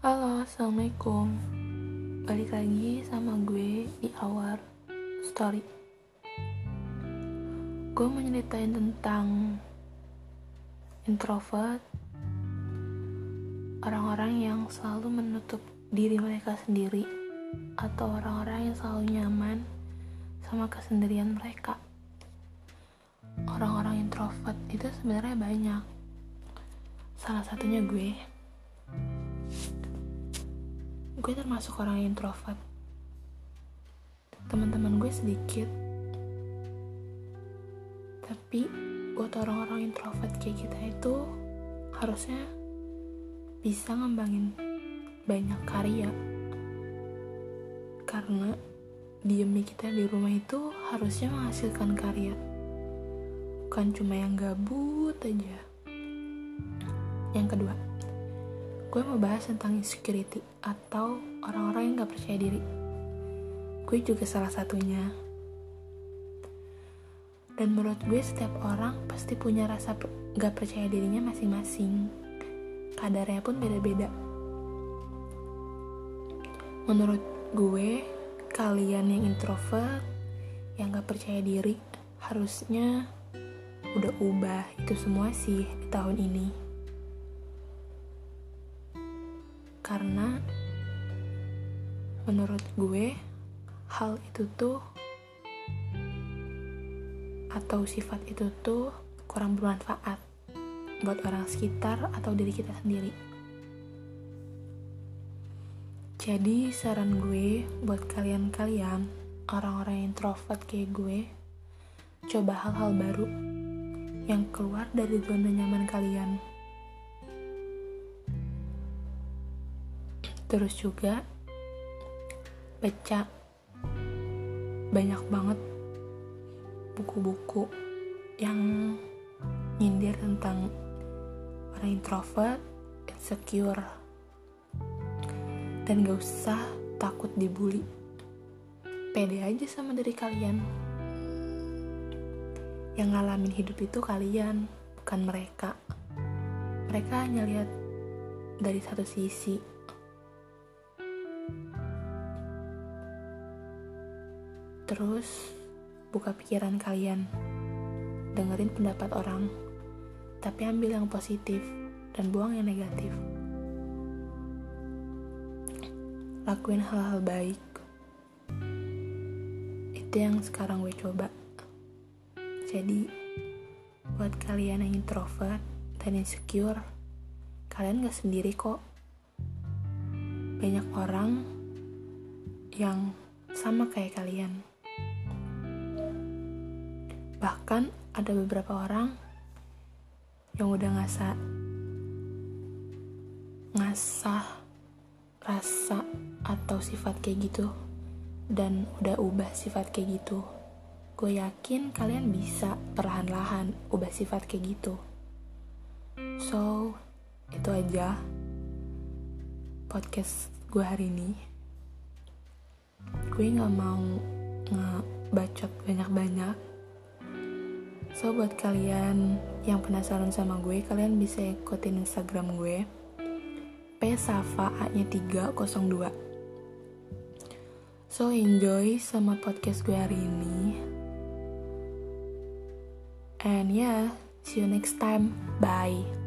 Assalamualaikum. Balik lagi sama gue di Our Story. Gue mau nyeritain tentang Introvert Orang-orang yang selalu menutup diri mereka sendiri Atau orang-orang yang selalu nyaman sama kesendirian mereka. Orang-orang introvert itu sebenarnya banyak. Salah satunya gue gue termasuk orang introvert. Teman-teman gue sedikit. Tapi buat orang-orang introvert kayak kita itu harusnya bisa ngembangin banyak karya. Karena diemnya kita di rumah itu harusnya menghasilkan karya. Bukan cuma yang gabut aja. Yang kedua gue mau bahas tentang insecurity atau orang-orang yang gak percaya diri. Gue juga salah satunya. Dan menurut gue setiap orang pasti punya rasa gak percaya dirinya masing-masing. Kadarnya pun beda-beda. Menurut gue, kalian yang introvert, yang gak percaya diri, harusnya udah ubah itu semua sih di tahun ini. Karena menurut gue hal itu tuh atau sifat itu tuh kurang bermanfaat buat orang sekitar atau diri kita sendiri. Jadi saran gue buat kalian-kalian orang-orang introvert kayak gue, coba hal-hal baru yang keluar dari zona nyaman kalian. Terus juga baca banyak banget buku-buku yang nyindir tentang orang introvert, insecure, dan gak usah takut dibully. Pede aja sama diri kalian. Yang ngalamin hidup itu kalian, bukan mereka. Mereka hanya lihat dari satu sisi, Terus, buka pikiran kalian. Dengerin pendapat orang, tapi ambil yang positif dan buang yang negatif. Lakuin hal-hal baik. Itu yang sekarang gue coba. Jadi, buat kalian yang introvert dan insecure, kalian gak sendiri kok. Banyak orang yang sama kayak kalian. Bahkan ada beberapa orang yang udah ngasah ngasah rasa atau sifat kayak gitu dan udah ubah sifat kayak gitu. Gue yakin kalian bisa perlahan-lahan ubah sifat kayak gitu. So, itu aja podcast gue hari ini. Gue gak mau ngebacot banyak-banyak So buat kalian yang penasaran sama gue, kalian bisa ikutin Instagram gue Safa A-nya 302 So enjoy sama podcast gue hari ini And yeah, see you next time. Bye.